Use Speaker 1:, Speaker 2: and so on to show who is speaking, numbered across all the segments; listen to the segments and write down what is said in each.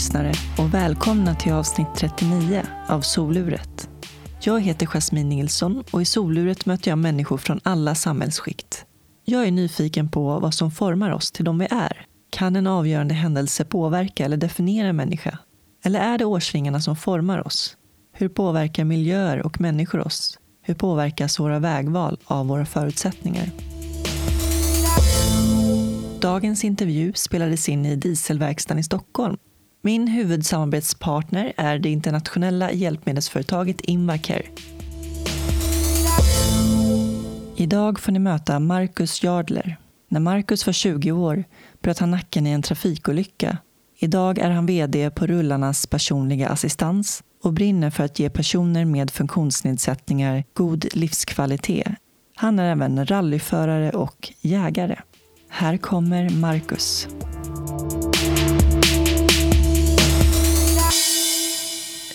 Speaker 1: Hej lyssnare och välkomna till avsnitt 39 av Soluret. Jag heter Jasmine Nilsson och i Soluret möter jag människor från alla samhällsskikt. Jag är nyfiken på vad som formar oss till de vi är. Kan en avgörande händelse påverka eller definiera en människa? Eller är det årsringarna som formar oss? Hur påverkar miljöer och människor oss? Hur påverkas våra vägval av våra förutsättningar? Dagens intervju spelades in i Dieselverkstaden i Stockholm. Min huvudsamarbetspartner är det internationella hjälpmedelsföretaget Invacare. Idag får ni möta Marcus Jardler. När Marcus var 20 år bröt han nacken i en trafikolycka. Idag är han VD på Rullarnas personliga assistans och brinner för att ge personer med funktionsnedsättningar god livskvalitet. Han är även rallyförare och jägare. Här kommer Marcus.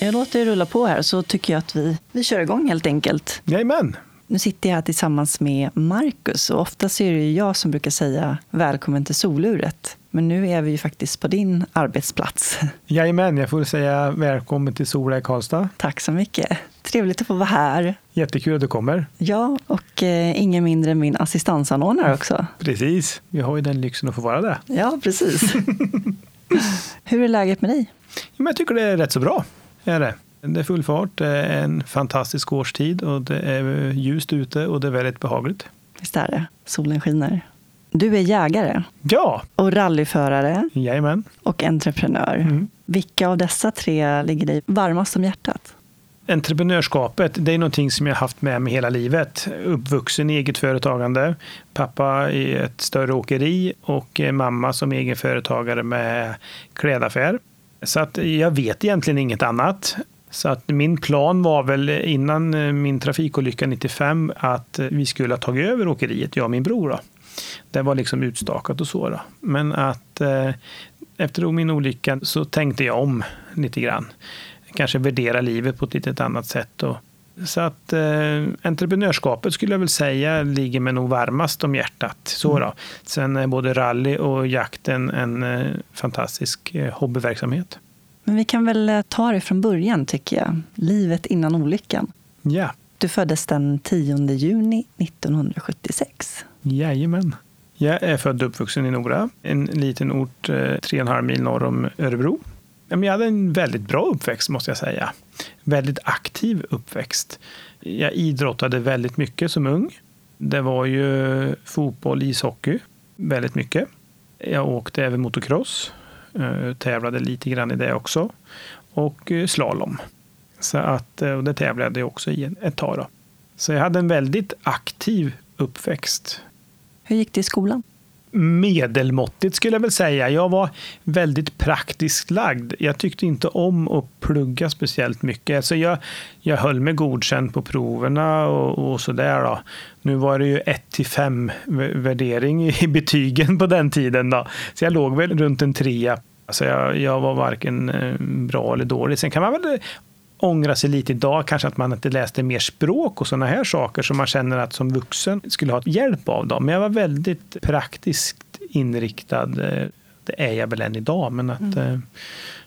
Speaker 1: Jag låter det rulla på här så tycker jag att vi, vi kör igång helt enkelt.
Speaker 2: Jajamän.
Speaker 1: Nu sitter jag här tillsammans med Marcus och ofta är det jag som brukar säga välkommen till soluret. Men nu är vi ju faktiskt på din arbetsplats.
Speaker 2: Jajamän, jag får säga välkommen till Sola i Karlstad.
Speaker 1: Tack så mycket. Trevligt att få vara här.
Speaker 2: Jättekul att du kommer.
Speaker 1: Ja, och eh, ingen mindre än min assistansanordnare också.
Speaker 2: Precis, vi har ju den lyxen att få vara det.
Speaker 1: Ja, precis. Hur är läget med dig?
Speaker 2: Jag tycker det är rätt så bra. Är det. det är full fart, det är en fantastisk årstid och det är ljust ute och det är väldigt behagligt.
Speaker 1: Visst är det. Solen skiner. Du är jägare.
Speaker 2: Ja!
Speaker 1: Och rallyförare.
Speaker 2: Jajamän.
Speaker 1: Och entreprenör. Mm. Vilka av dessa tre ligger dig varmast om hjärtat?
Speaker 2: Entreprenörskapet, det är någonting som jag haft med mig hela livet. Uppvuxen i eget företagande. Pappa i ett större åkeri och mamma som egen företagare med klädaffär. Så att jag vet egentligen inget annat. Så att min plan var väl innan eh, min trafikolycka 95 att eh, vi skulle ha tagit över åkeriet, jag och min bror. Då. Det var liksom utstakat och så. Då. Men att eh, efter min olycka så tänkte jag om lite grann. Kanske värdera livet på ett lite annat sätt. Och, så att eh, entreprenörskapet skulle jag väl säga ligger mig nog varmast om hjärtat. Så då. Sen är både rally och jakten en eh, fantastisk eh, hobbyverksamhet.
Speaker 1: Men vi kan väl eh, ta det från början tycker jag. Livet innan olyckan.
Speaker 2: Ja.
Speaker 1: Du föddes den 10 juni 1976.
Speaker 2: Jajamän. Jag är född och uppvuxen i Nora, en liten ort eh, tre och en halv mil norr om Örebro. Jag hade en väldigt bra uppväxt måste jag säga. Väldigt aktiv uppväxt. Jag idrottade väldigt mycket som ung. Det var ju fotboll, ishockey väldigt mycket. Jag åkte även motocross, eh, tävlade lite grann i det också. Och eh, slalom. Så att, eh, och det tävlade jag också i ett tag. Då. Så jag hade en väldigt aktiv uppväxt.
Speaker 1: Hur gick det i skolan?
Speaker 2: Medelmåttigt skulle jag väl säga. Jag var väldigt praktiskt lagd. Jag tyckte inte om att plugga speciellt mycket. Alltså jag, jag höll mig godkänd på proverna och, och sådär. Då. Nu var det ju 1 till 5 värdering i betygen på den tiden. Då. Så jag låg väl runt en trea. Alltså jag, jag var varken eh, bra eller dålig. Sen kan man väl ångra sig lite idag, kanske att man inte läste mer språk och sådana här saker som man känner att som vuxen skulle ha hjälp av. Dem. Men jag var väldigt praktiskt inriktad. Det är jag väl än idag, men att mm. eh,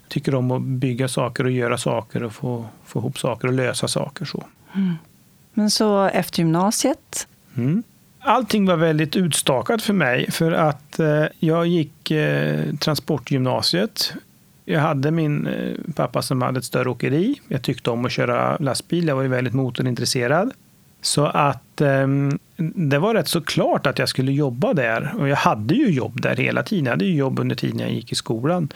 Speaker 2: tycker om att bygga saker och göra saker och få, få ihop saker och lösa saker. så.
Speaker 1: Mm. Men så efter gymnasiet?
Speaker 2: Mm. Allting var väldigt utstakat för mig för att eh, jag gick eh, transportgymnasiet jag hade min eh, pappa som hade ett större åkeri. Jag tyckte om att köra lastbil. Jag var ju väldigt motorintresserad. Så att ehm, det var rätt så klart att jag skulle jobba där. Och jag hade ju jobb där hela tiden. Jag hade ju jobb under tiden jag gick i skolan.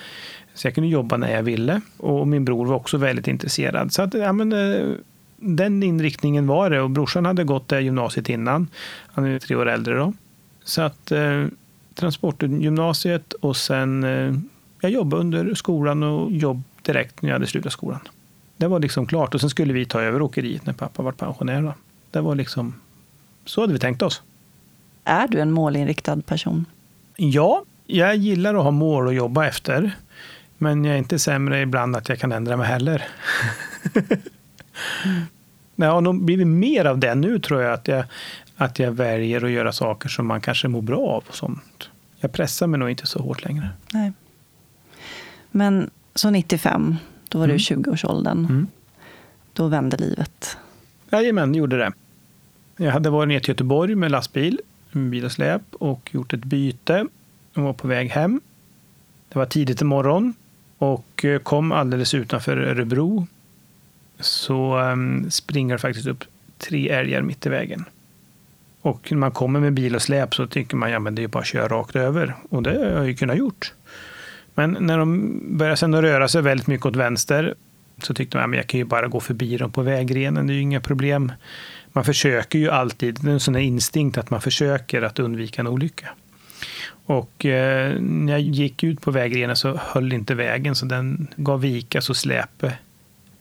Speaker 2: Så jag kunde jobba när jag ville. Och min bror var också väldigt intresserad. Så att, ja, men, eh, den inriktningen var det. Och brorsan hade gått det gymnasiet innan. Han är tre år äldre då. Så att eh, transportgymnasiet och sen eh, jag jobbade under skolan och jobb direkt när jag hade slutat skolan. Det var liksom klart. Och sen skulle vi ta över åkeriet när pappa var pensionär. Det var liksom, så hade vi tänkt oss.
Speaker 1: Är du en målinriktad person?
Speaker 2: Ja, jag gillar att ha mål att jobba efter. Men jag är inte sämre ibland att jag kan ändra mig heller. mm. Jag har nog blivit mer av det nu tror jag. Att, jag. att jag väljer att göra saker som man kanske mår bra av. och sånt. Jag pressar mig nog inte så hårt längre.
Speaker 1: Nej. Men så 95, då var du
Speaker 2: Mm.
Speaker 1: 20-årsåldern.
Speaker 2: Mm.
Speaker 1: Då vände livet.
Speaker 2: Jajamän, gjorde det. Jag hade varit ner till Göteborg med lastbil, med bil och släp och gjort ett byte och var på väg hem. Det var tidigt i morgon och eh, kom alldeles utanför Örebro så um, springer det faktiskt upp tre älgar mitt i vägen. Och när man kommer med bil och släp så tycker man ja men det är bara att köra rakt över. Och det har jag ju kunnat gjort. Men när de började sen att röra sig väldigt mycket åt vänster så tyckte man att jag kan ju bara gå förbi dem på vägrenen, det är ju inga problem. Man försöker ju alltid, det är en sån här instinkt att man försöker att undvika en olycka. Och eh, när jag gick ut på vägrenen så höll inte vägen så den gav vika så släpet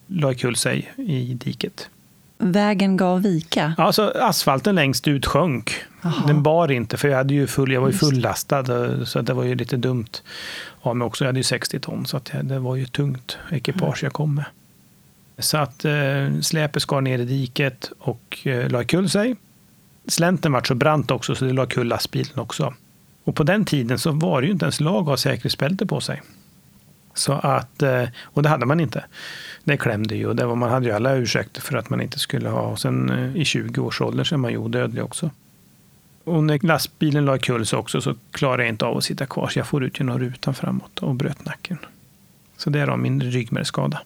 Speaker 2: la kul sig i diket.
Speaker 1: Vägen gav vika.
Speaker 2: Alltså asfalten längst ut sjönk.
Speaker 1: Jaha.
Speaker 2: Den bar inte för jag, hade ju full, jag var ju fullastad eh, så det var ju lite dumt av mig också. Jag hade ju 60 ton så att det var ju tungt ekipage jag kom med. Så att eh, släpet skar ner i diket och eh, la kull sig. Slänten var så brant också så det la kull lastbilen också. Och på den tiden så var det ju inte ens lag att ha säkerhetsbälte på sig. Så att, eh, och det hade man inte. Det klämde ju och det var, man hade ju alla ursäkter för att man inte skulle ha. Och sen eh, i 20 års ålder så är man ju odödlig också. Och när lastbilen la kull så också så klarade jag inte av att sitta kvar så jag får ut genom rutan framåt och bröt nacken. Så det är då min ryggmärgsskada.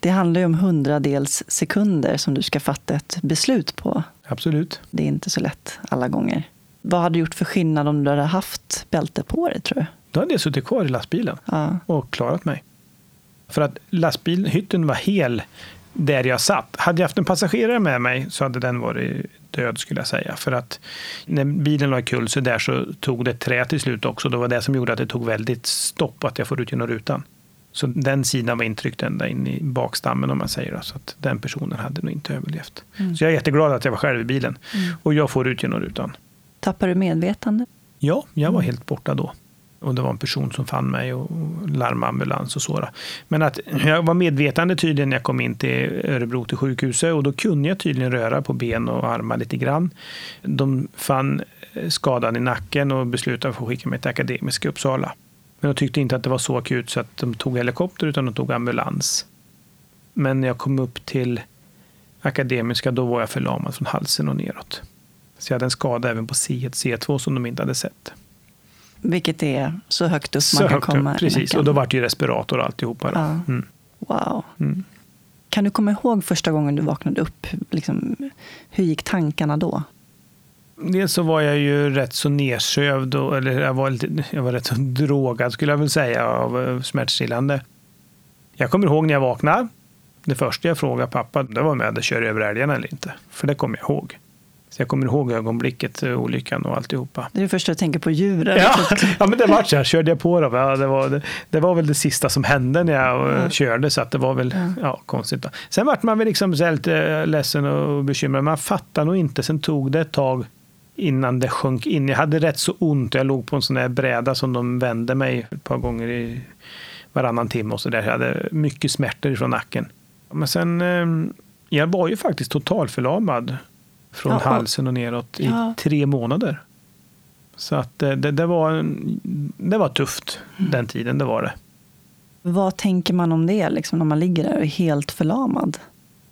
Speaker 1: Det handlar ju om hundradels sekunder som du ska fatta ett beslut på.
Speaker 2: Absolut.
Speaker 1: Det är inte så lätt alla gånger. Vad hade du gjort för skillnad om du hade haft bälte på dig, tror du?
Speaker 2: Då hade jag suttit kvar i lastbilen
Speaker 1: Ja.
Speaker 2: och klarat mig. För att lastbilhytten var hel där jag satt. Hade jag haft en passagerare med mig så hade den varit död skulle jag säga. För att när bilen la kull så där så tog det trä till slut också. Det var det som gjorde att det tog väldigt stopp att jag får ut genom rutan. Så den sidan var intryckt ända in i bakstammen om man säger. då. Så att den personen hade nog inte överlevt.
Speaker 1: Mm.
Speaker 2: Så jag är jätteglad att jag var själv i bilen. Och jag får ut genom rutan.
Speaker 1: Tappar du medvetande?
Speaker 2: Ja, jag var helt borta då. Och det var en person som fann mig och larmade ambulans och så. Men att jag var medvetande tydligen när jag kom in till Örebro till sjukhuset och då kunde jag tydligen röra på ben och armar lite grann. De fann eh, skadan i nacken och beslutade att få skicka mig till Akademiska i Uppsala. Men de tyckte inte att det var så akut så att de tog helikopter utan de tog ambulans. Men när jag kom upp till Akademiska då var jag förlamad från halsen och neråt. Så jag hade en skada även på C1, C2 som de inte hade sett.
Speaker 1: Vilket är så högt upp
Speaker 2: Så
Speaker 1: man kan
Speaker 2: upp,
Speaker 1: komma.
Speaker 2: Precis, och då var det ju respirator och alltihopa. Då.
Speaker 1: Ja.
Speaker 2: Mm.
Speaker 1: Wow.
Speaker 2: Mm.
Speaker 1: Kan du komma ihåg första gången du vaknade upp? Liksom, hur gick tankarna då?
Speaker 2: Dels så var jag ju rätt så nedsövd, och, eller jag var, lite, jag var rätt så drogad skulle jag väl säga, av eh, smärtstillande. Jag kommer ihåg när jag vaknade. Det första jag frågade pappa, det var om jag hade kört över älgarna eller inte. För det kommer jag ihåg. Så jag kommer ihåg ögonblicket, eh, olyckan och alltihopa.
Speaker 1: Det är det första du tänker på djuren.
Speaker 2: Ja, ja men det var så här, körde jag på dem. Ja, det, var, det, det var väl det sista som hände när jag
Speaker 1: Ja.
Speaker 2: körde, så att det var väl
Speaker 1: Ja.
Speaker 2: ja. konstigt. Då. Sen vart man väl liksom lite eh, ledsen och bekymrad. Man fattar nog inte. Sen tog det ett tag innan det sjönk in. Jag hade rätt så ont. Jag låg på en sån här bräda som de vände mig ett par gånger i varannan timme och så där. Jag hade mycket smärtor ifrån nacken. Men sen, jag var ju faktiskt totalförlamad från
Speaker 1: Ja,
Speaker 2: halsen och neråt i
Speaker 1: Ja.
Speaker 2: tre månader. Så att eh, det, det, var, det var tufft den tiden, det var det.
Speaker 1: Vad tänker man om det liksom, när man ligger där och är helt förlamad?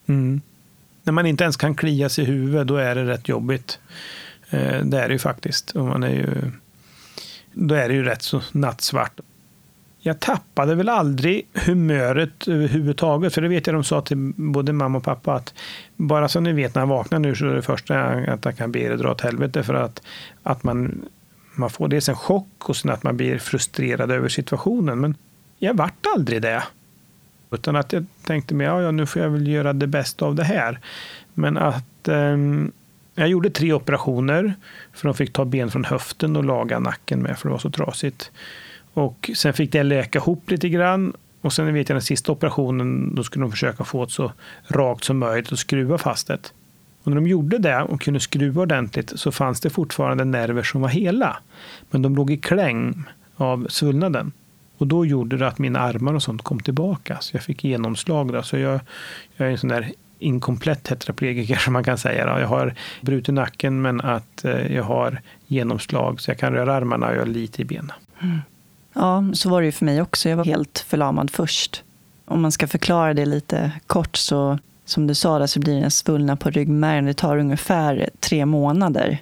Speaker 2: Mm. När man inte ens kan klia sig i huvudet, då är det rätt jobbigt. Eh, det är det ju faktiskt. Och man är ju, då är det ju rätt så nattsvart. Jag tappade väl aldrig humöret överhuvudtaget. För det vet jag de sa till både mamma och pappa att bara så ni vet när jag vaknar nu så är det första att jag kan be er dra åt helvete för att, att man, man får dels en chock och sen att man blir frustrerad över situationen. Men jag vart aldrig det. Utan att jag tänkte mig, ja, ja nu får jag väl göra det bästa av det här. Men att eh, jag gjorde tre operationer. För de fick ta ben från höften och laga nacken med för det var så trasigt. Och sen fick det läka ihop lite grann. Och sen vet jag den sista operationen, då skulle de försöka få det så rakt som möjligt och skruva fast det. Och när de gjorde det och kunde skruva ordentligt så fanns det fortfarande nerver som var hela. Men de låg i kläng av svullnaden. Och då gjorde det att mina armar och sånt kom tillbaka. Så jag fick genomslag. Då. Så jag, jag är en sån där inkomplett tetraplegiker som man kan säga. Då. Jag har brutit nacken men att eh, jag har genomslag så jag kan röra armarna och jag har lite i benen. Mm.
Speaker 1: Ja, så var det ju för mig också. Jag var helt förlamad först. Om man ska förklara det lite kort så, som du sa, där, så blir den svullnad på ryggmärgen. Det tar ungefär tre månader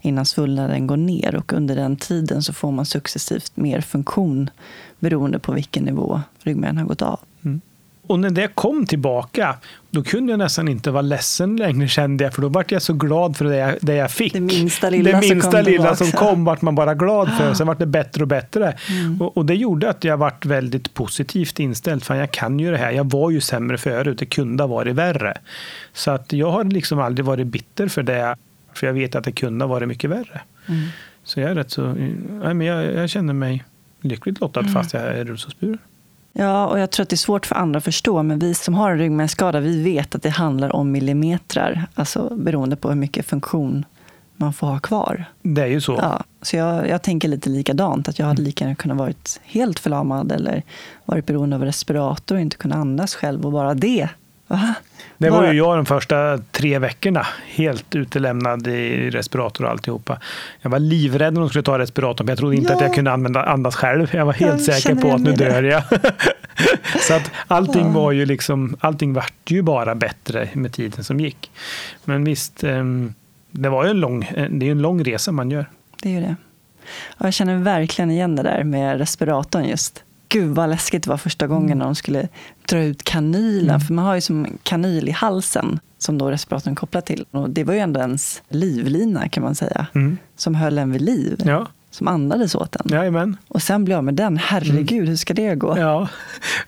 Speaker 1: innan svullnaden går ner och under den tiden så får man successivt mer funktion beroende på vilken nivå ryggmärgen har gått av.
Speaker 2: Mm. Och när det kom tillbaka, då kunde jag nästan inte vara ledsen längre kände jag, för då vart jag så glad för det jag, det jag fick.
Speaker 1: Det minsta lilla,
Speaker 2: det minsta
Speaker 1: som, kom
Speaker 2: lilla som kom vart man bara glad för. Sen vart det bättre och bättre. Mm. Och, och, det gjorde att jag vart väldigt positivt inställd. För jag kan ju det här. Jag var ju sämre förut. Det kunde ha varit värre. Så att jag har liksom aldrig varit bitter för det. För jag vet att det kunde ha varit mycket värre. Mm. Så jag är rätt så... Nej, men jag, jag känner mig lyckligt lottad mm. fast jag är rullstolsburen.
Speaker 1: Ja, och jag tror att det är svårt för andra att förstå, men vi som har en ryggmärgsskada, vi vet att det handlar om millimeter, alltså beroende på hur mycket funktion man får ha kvar.
Speaker 2: Det är ju så.
Speaker 1: Ja, så jag, jag tänker lite likadant, att jag hade lika gärna kunnat varit helt förlamad eller varit beroende av respirator och inte kunnat andas själv och bara det. Va?
Speaker 2: Det var ju jag de första tre veckorna. Helt utelämnad i respirator och alltihopa. Jag var livrädd när de skulle ta respiratorn, men jag trodde inte ja. att jag kunde använda, andas själv. Jag var helt jag säker på att nu dör jag. så att allting var ju liksom, allting vart ju bara bättre med tiden som gick. Men visst, ehm, det var ju en lång, det är en lång resa man gör.
Speaker 1: Det är ju det. Och jag känner verkligen igen det där med respiratorn just gud vad läskigt det var första gången mm. när de skulle dra ut kanylen. Mm. För man har ju som kanyl i halsen som då respiratorn kopplar till. Och det var ju ändå ens livlina kan man säga. Mm. Som höll en vid liv. Ja. Som andades åt en.
Speaker 2: Jajamän.
Speaker 1: Och sen blev jag med den. Herregud, mm. hur ska det gå?
Speaker 2: Ja.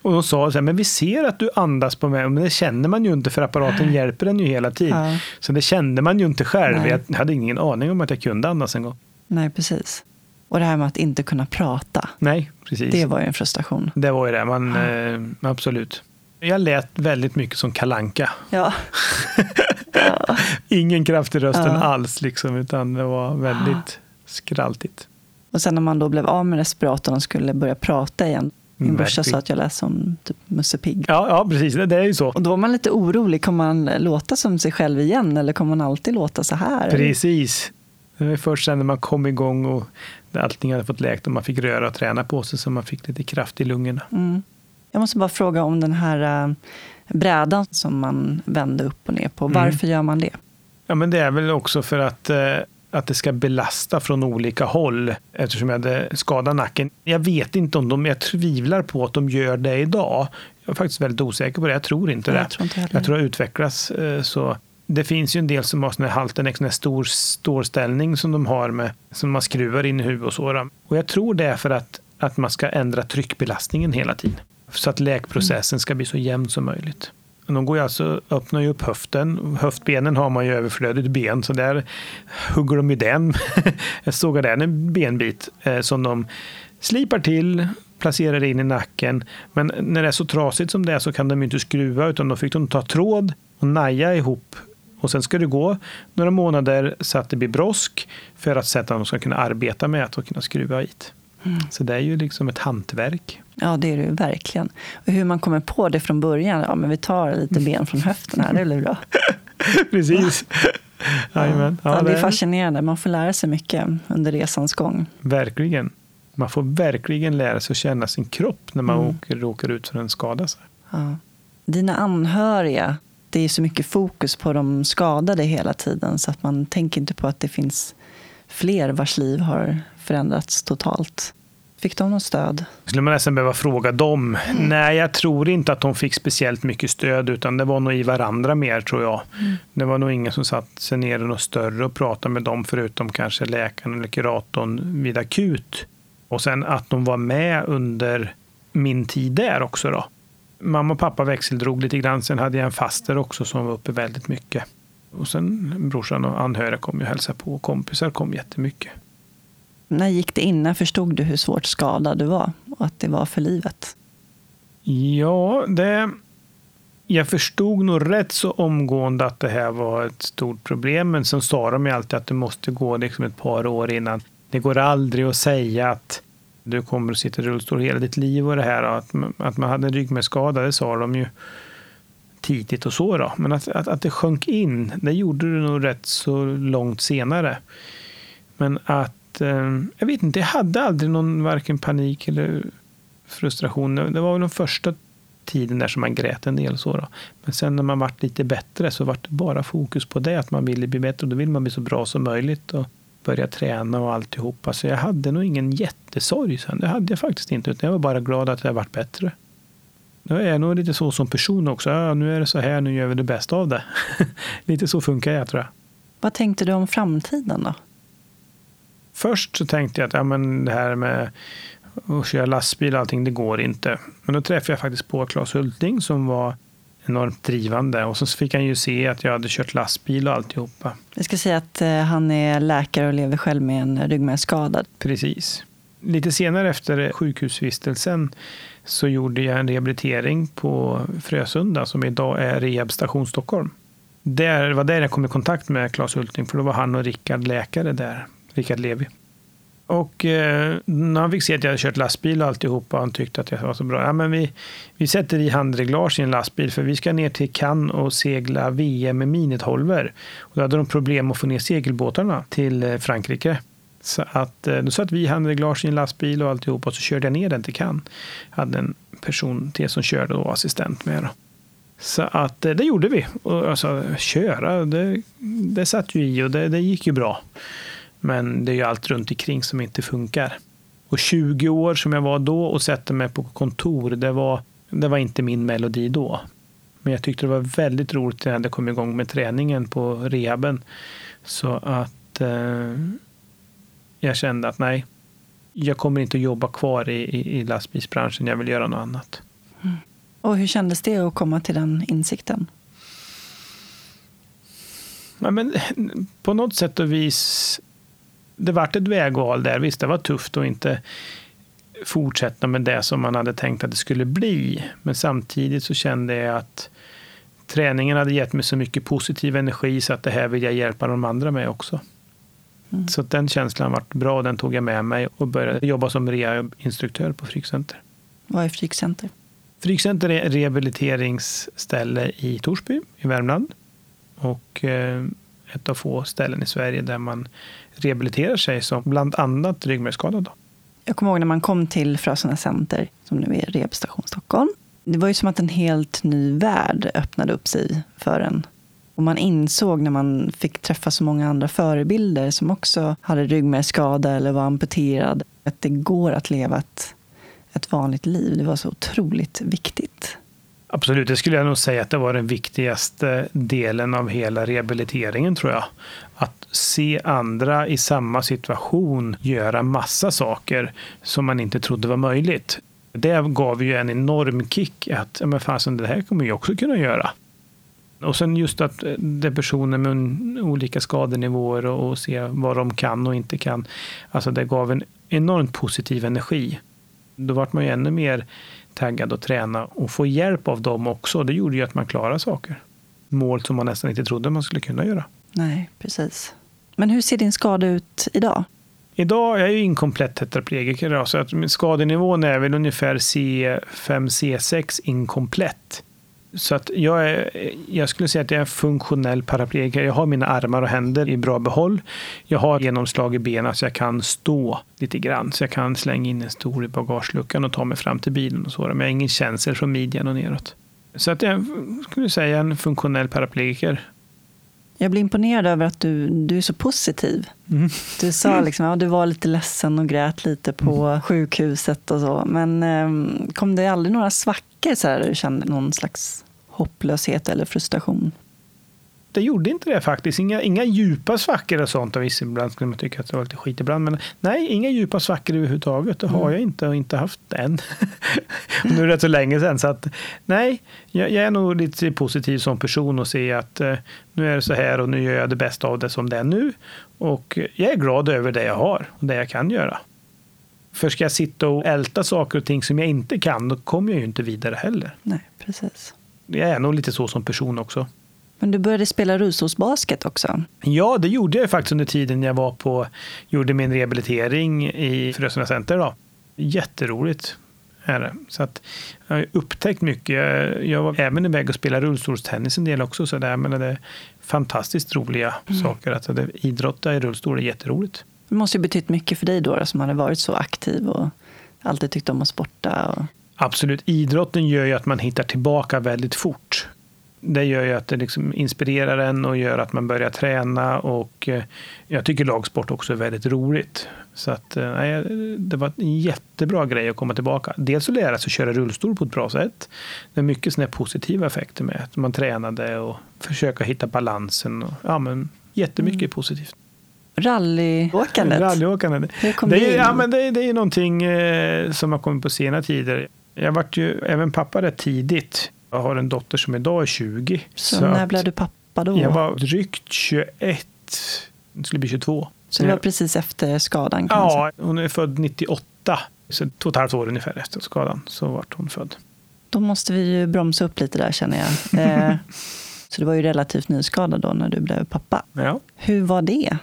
Speaker 2: Och de sa så här, men vi ser att du andas på mig. Men det känner man ju inte för apparaten hjälper en ju hela tiden. Ja. Så det kände man ju inte själv. Nej. Jag hade ingen aning om att jag kunde andas en gång.
Speaker 1: Nej, precis. Och det här med att inte kunna prata.
Speaker 2: Nej, precis.
Speaker 1: Det var ju en frustration.
Speaker 2: Det var ju det. Man, ja. eh, absolut. Jag lät väldigt mycket som kalanka.
Speaker 1: Ja.
Speaker 2: ja. Ingen kraft i rösten ja. alls, liksom, utan det var väldigt skraltigt.
Speaker 1: Och sen när man då blev av med respiratorn och skulle börja prata igen. Min mm, brorsa sa att jag lät som typ Musse Pigg.
Speaker 2: Ja, ja, precis. Det, det är ju så.
Speaker 1: Och då var man lite orolig. Kommer man låta som sig själv igen eller kommer man alltid låta så här?
Speaker 2: Precis. Det var först sen när man kom igång och allting hade fått läkt och man fick röra och träna på sig så man fick lite kraft i lungorna.
Speaker 1: Mm. Jag måste bara fråga om den här äh, brädan som man vände upp och ner på. Mm. Varför mm. gör man det?
Speaker 2: Ja, men det är väl också för att, äh, att det ska belasta från olika håll eftersom jag hade skadat nacken. Jag vet inte om de, jag tvivlar på att de gör det idag. Jag är faktiskt väldigt osäker på det. Jag tror inte det.
Speaker 1: Jag tror, inte
Speaker 2: jag tror det utvecklas äh, så det finns ju en del som har sån här Haltenex, en stor stålställning som de har med, som man skruvar in i huvudet och så. Och jag tror det är för att, att man ska ändra tryckbelastningen hela tiden. Så att läkprocessen ska bli så jämn som möjligt. De går ju alltså, öppnar ju upp höften. Höftbenen har man ju överflödigt ben, så där hugger de ju den. Jag såg en benbit eh, som de slipar till, placerar in i nacken. Men när det är så trasigt som det är så kan de inte skruva, utan då fick de ta tråd och naja ihop och sen ska det gå några månader så att det blir brosk för att sätta de ska kunna arbeta med att kunna skruva hit. Mm. Så det är ju liksom ett hantverk.
Speaker 1: Ja, det är det verkligen. Och hur man kommer på det från början, ja men vi tar lite ben från höften här, det blir bra.
Speaker 2: Precis.
Speaker 1: Ja. Ja, ja, det är fascinerande, man får lära sig mycket under resans gång.
Speaker 2: Verkligen. Man får verkligen lära sig att känna sin kropp när man mm. åker, råkar ut för en skada.
Speaker 1: Ja. Dina anhöriga, det är så mycket fokus på de skadade hela tiden så att man tänker inte på att det finns fler vars liv har förändrats totalt. Fick de något stöd?
Speaker 2: Skulle man nästan behöva fråga dem? Mm. Nej, jag tror inte att de fick speciellt mycket stöd, utan det var nog i varandra mer, tror jag. Mm. Det var nog ingen som satt sig ner något större och pratade med dem, förutom kanske läkaren eller kuratorn vid akut. Och sen att de var med under min tid där också. då mamma och pappa växeldrog lite grann. Sen hade jag en faster också som var uppe väldigt mycket. Och sen brorsan och anhöriga kom ju och hälsade på. Och kompisar kom jättemycket.
Speaker 1: När gick det in? När förstod du hur svårt skadad du var? Och att det var för livet?
Speaker 2: Ja, det... Jag förstod nog rätt så omgående att det här var ett stort problem. Men sen sa de ju alltid att det måste gå liksom ett par år innan. Det går aldrig att säga att du kommer att sitta i rullstol hela ditt liv och det här. Att, att man hade en ryggmärgsskada, det sa de ju tidigt och så då. Men att, att, att det sjönk in, det gjorde det nog rätt så långt senare. Men att att, eh, jag vet inte, jag hade aldrig någon varken panik eller frustration. Det var väl den första tiden där som man grät en del. Så då. Men sen när man vart lite bättre så vart det bara fokus på det, att man ville bli bättre. Och då vill man bli så bra som möjligt och börja träna och alltihopa. Så jag hade nog ingen jättesorg sen. Det hade jag faktiskt inte. Utan jag var bara glad att jag vart bättre. Jag är nog lite så som person också. Ja, nu är det så här, nu gör vi det bästa av det. lite så funkar jag tror jag.
Speaker 1: Vad tänkte du om framtiden då?
Speaker 2: Först så tänkte jag att ja, men det här med att köra lastbil och allting, det går inte. Men då träffade jag faktiskt på Claes Hulting som var enormt drivande. Och så fick han ju se att jag hade kört lastbil och alltihopa.
Speaker 1: Jag ska säga att eh, han är läkare och lever själv med en ryggmärgsskada.
Speaker 2: Precis. Lite senare efter sjukhusvistelsen så gjorde jag en rehabilitering på Frösunda som idag är Rehab Station Stockholm. Det var där jag kom i kontakt med Claes Hulting för då var han och Rickard läkare där, Rickard Levi. Och eh, när han fick se att jag hade kört lastbil och alltihopa och han tyckte att jag var så bra. Ja, men vi, vi sätter i handreglage i en lastbil för vi ska ner till Cannes och segla VM med minitholver. Och då hade de problem att få ner segelbåtarna till eh, Frankrike. Så att, eh, då satt vi i handreglage i en lastbil och alltihopa och så körde jag ner den till Cannes. Jag hade en person till som körde och assistent med. Då. Så att eh, det gjorde vi. Och alltså, köra, det, det satt ju i och det, det gick ju bra. Men det är ju allt runt omkring som inte funkar. Och 20 år som jag var då och sätter mig på kontor, det var, det var inte min melodi då. Men jag tyckte det var väldigt roligt när jag hade kommit igång med träningen på rehaben. Så att eh, jag kände att nej, jag kommer inte att jobba kvar i, i, i lastbilsbranschen. Jag vill göra något annat.
Speaker 1: Mm. Och hur kändes det att komma till den insikten?
Speaker 2: Ja, men, på något sätt och vis det vart ett vägval där. Visst, det var tufft att inte fortsätta med det som man hade tänkt att det skulle bli. Men samtidigt så kände jag att träningen hade gett mig så mycket positiv energi så att det här vill jag hjälpa de andra med också. Mm. Så den känslan var bra och den tog jag med mig och började jobba som rehabinstruktör på Frykcenter.
Speaker 1: Vad är Frykcenter?
Speaker 2: Frykcenter är rehabiliteringsställe i Torsby i Värmland. Och eh, ett av få ställen i Sverige där man rehabiliterar sig som bland annat ryggmärgsskadad.
Speaker 1: Jag kommer ihåg när man kom till Frösunda Center, som nu är Rehabstation Stockholm. Det var ju som att en helt ny värld öppnade upp sig för en. Och man insåg när man fick träffa så många andra förebilder som också hade ryggmärgsskada eller var amputerad, att det går att leva ett, ett vanligt liv. Det var så otroligt viktigt.
Speaker 2: Absolut, det skulle jag nog säga att det var den viktigaste delen av hela rehabiliteringen tror jag. Att se andra i samma situation göra massa saker som man inte trodde var möjligt. Det gav ju en enorm kick att men fasen, det här kommer jag också kunna göra. Och sen just att eh, det är personer med olika skadenivåer och, och se vad de kan och inte kan. Alltså det gav en enormt positiv energi. Då vart man ju ännu mer taggad att träna och få hjälp av dem också. Det gjorde ju att man klarade saker. Mål som man nästan inte trodde man skulle kunna göra.
Speaker 1: Nej, precis. Men hur ser din skada ut idag?
Speaker 2: Idag är jag ju inkomplett tetraplegiker. Så att skadenivån är väl ungefär C5, C6 inkomplett. Så att jag, är, jag skulle säga att jag är en funktionell paraplegiker. Jag har mina armar och händer i bra behåll. Jag har genomslag i benen så jag kan stå lite grann. Så jag kan slänga in en stol i bagageluckan och ta mig fram till bilen. och så. Men jag har ingen känsel från midjan och neråt. Så att jag skulle säga en funktionell paraplegiker.
Speaker 1: Jag blir imponerad över att du, du är så positiv. Mm. Du sa liksom, ja, du var lite ledsen och grät lite på mm. sjukhuset och så. Men eh, kom det aldrig några svackor så här, du kände någon slags hopplöshet eller frustration?
Speaker 2: Det gjorde inte det faktiskt. Inga, inga djupa svackor och sånt. Och ibland skulle man tycka att det var lite skit ibland. Men nej, inga djupa svackor överhuvudtaget. Det har mm. jag inte och inte haft än. nu är det rätt så länge sedan. Så att, nej, jag, jag, är nog lite positiv som person och ser att eh, nu är det så här och nu gör jag det bästa av det som det är nu. Och jag är glad över det jag har och det jag kan göra. För ska jag sitta och älta saker och ting som jag inte kan, då kommer jag ju inte vidare heller.
Speaker 1: Nej, precis
Speaker 2: jag är nog lite så som person också.
Speaker 1: Men du började spela rullstolsbasket också?
Speaker 2: Ja, det gjorde jag faktiskt under tiden jag var på, gjorde min rehabilitering i Frösunda Center. Då. Jätteroligt är det. Så att jag har upptäckt mycket. Jag var även iväg och spelade rullstolstennis en del också. Så där, men det är fantastiskt roliga mm. saker. Att idrotta i rullstol är jätteroligt.
Speaker 1: Det måste ju betytt mycket för dig då, som hade varit så aktiv och alltid tyckt om att sporta. Och...
Speaker 2: Absolut. Idrotten gör ju att man hittar tillbaka väldigt fort. Det gör ju att det liksom inspirerar en och gör att man börjar träna. Och eh, jag tycker lagsport också är väldigt roligt. Så att, eh, nej, det var en jättebra grej att komma tillbaka. Dels att lära sig att köra rullstol på ett bra sätt. Det är mycket såna positiva effekter med att man tränade och försöka hitta balansen. Och, ja, men jättemycket mm. positivt.
Speaker 1: Rallyåkandet?
Speaker 2: Rallyåkandet.
Speaker 1: Det
Speaker 2: är, ja, men det, det är någonting eh, som har kommit på sena tider. Jag vart ju även pappa rätt tidigt. Jag har en dotter som idag är 20.
Speaker 1: Så, så när blev du pappa då?
Speaker 2: Jag var drygt 21. Det skulle bli 22.
Speaker 1: Så det var precis efter skadan?
Speaker 2: Kan ja, hon är född 98. Så två och ett halvt år ungefär efter skadan så vart hon född.
Speaker 1: Då måste vi ju bromsa upp lite där känner jag. Eh, så du var ju relativt nyskadad då när du blev pappa.
Speaker 2: Ja.
Speaker 1: Hur var det?